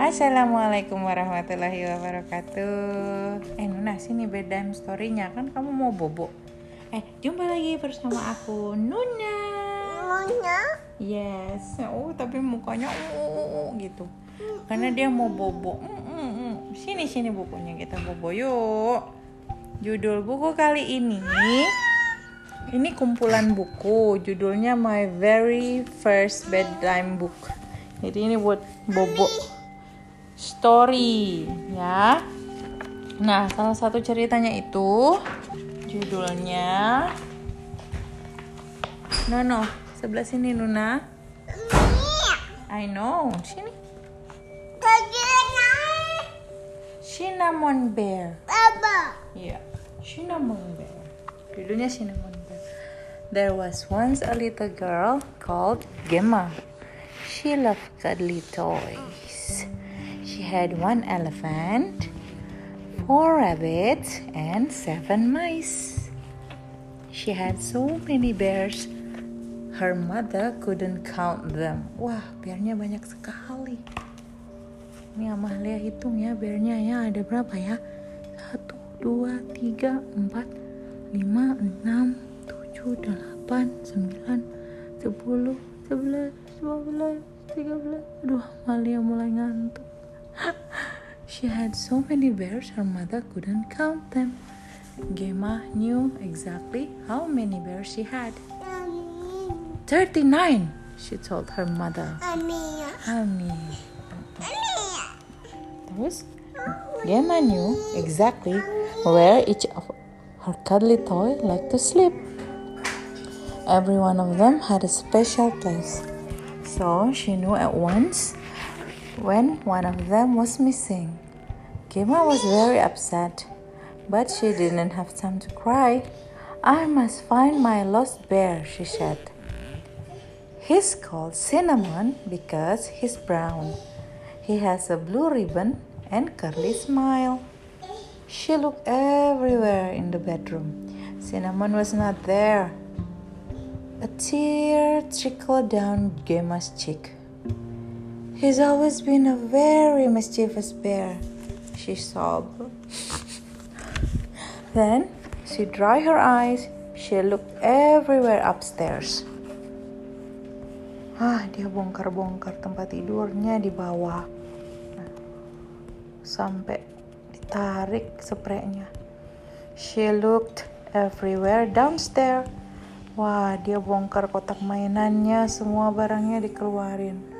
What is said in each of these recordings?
Assalamualaikum warahmatullahi wabarakatuh. Eh Nuna sini bedtime story-nya. Kan kamu mau bobo. Eh jumpa lagi bersama aku Nuna. Maunya Yes. Oh tapi mukanya uh, gitu. Karena dia mau bobo. Mm, mm, mm. Sini sini bukunya. Kita bobo yuk. Judul buku kali ini Ini kumpulan buku. Judulnya My Very First Bedtime Book. Jadi ini buat bobo story ya. Nah, salah satu ceritanya itu judulnya No no, sebelah sini Nuna. I know, sini. Cinnamon Bear. Baba Iya, Cinnamon Bear. Judulnya Cinnamon Bear. There was once a little girl called Gemma. She loved cuddly toys. She had one elephant, four rabbits, and seven mice. She had so many bears, her mother couldn't count them. Wah, bearnya banyak sekali. Ini Amalia hitung ya, bearnya ya ada berapa ya? Satu, dua, tiga, empat, lima, enam, tujuh, delapan, sembilan, sepuluh, sebelas, dua belas, tiga belas. Aduh, Amalia mulai ngantuk. She had so many bears, her mother couldn't count them. Gemma knew exactly how many bears she had. Thirty-nine, she told her mother. Amia Gemma knew exactly where each of her cuddly toy liked to sleep. Every one of them had a special place, so she knew at once when one of them was missing. Gemma was very upset, but she didn't have time to cry. I must find my lost bear, she said. He's called Cinnamon because he's brown. He has a blue ribbon and curly smile. She looked everywhere in the bedroom. Cinnamon was not there. A tear trickled down Gemma's cheek. He's always been a very mischievous bear, she sobbed. then she dried her eyes. She looked everywhere upstairs. Ah, dia bongkar-bongkar tempat tidurnya di bawah. Sampai ditarik spraynya. She looked everywhere downstairs. Wah, dia bongkar kotak mainannya, semua barangnya dikeluarin.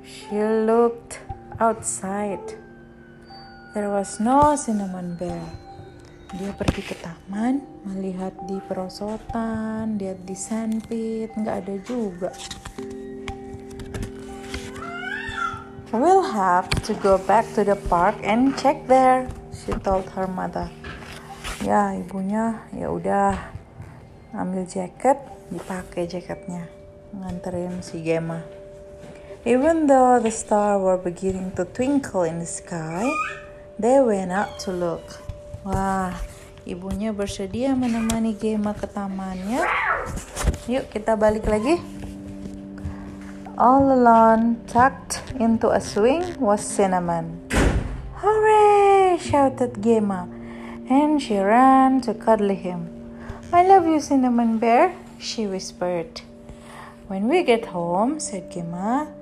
She looked outside. There was no cinnamon bear. Dia pergi ke taman, melihat di perosotan, lihat di sandpit, nggak ada juga. We'll have to go back to the park and check there, she told her mother. Ya, ibunya ya udah ambil jaket, dipakai jaketnya, nganterin si Gemma. Even though the stars were beginning to twinkle in the sky, they went out to look. Wah, ibunya bersedia menemani Gemma ke tamannya. Yuk kita balik lagi. All alone, tucked into a swing, was Cinnamon. Hooray! shouted Gemma, and she ran to cuddle him. I love you, Cinnamon Bear, she whispered. When we get home, said Gemma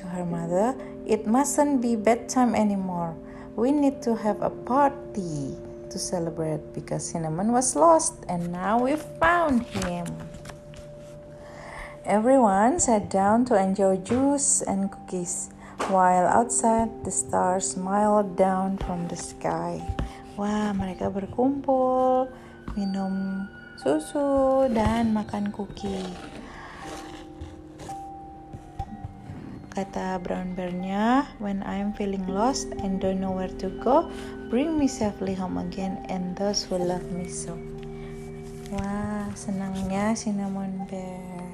to her mother, it mustn't be bedtime anymore. We need to have a party to celebrate because Cinnamon was lost and now we've found him. Everyone sat down to enjoy juice and cookies, while outside the stars smiled down from the sky. Wah, mereka berkumpul, minum susu, dan makan cookie. Kata brown bear-nya, when I'm feeling lost and don't know where to go, bring me safely home again and those who love me so. Wah, senangnya cinnamon bear.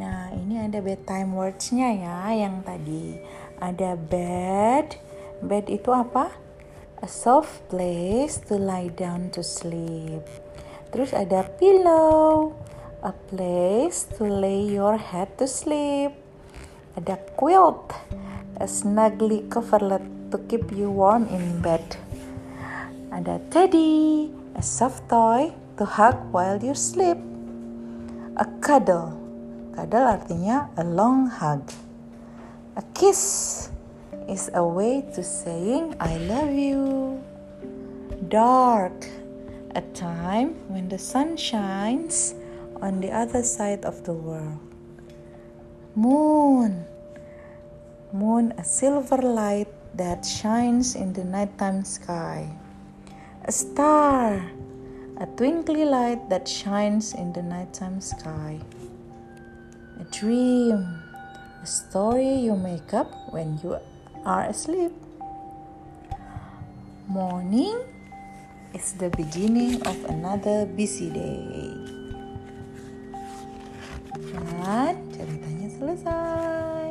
Nah, ini ada bedtime words-nya ya yang tadi. Ada bed. Bed itu apa? A soft place to lie down to sleep. Terus ada pillow. A place to lay your head to sleep. Ada quilt. a snugly coverlet to keep you warm in bed. Ada teddy, a soft toy to hug while you sleep. A cuddle. Cuddle artinya a long hug. A kiss is a way to saying I love you. Dark, a time when the sun shines on the other side of the world. Moon, moon, a silver light that shines in the nighttime sky. A star, a twinkly light that shines in the nighttime sky. A dream, a story you make up when you are asleep. Morning is the beginning of another busy day. Ceritanya selesai.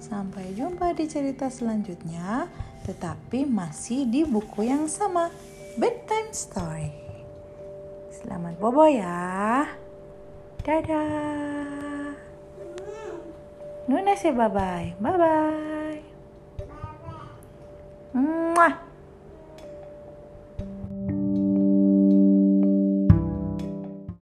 Sampai jumpa di cerita selanjutnya, tetapi masih di buku yang sama, Bedtime Story. Selamat bobo ya. Dadah. Nuna say bye-bye. Bye-bye. Mwah.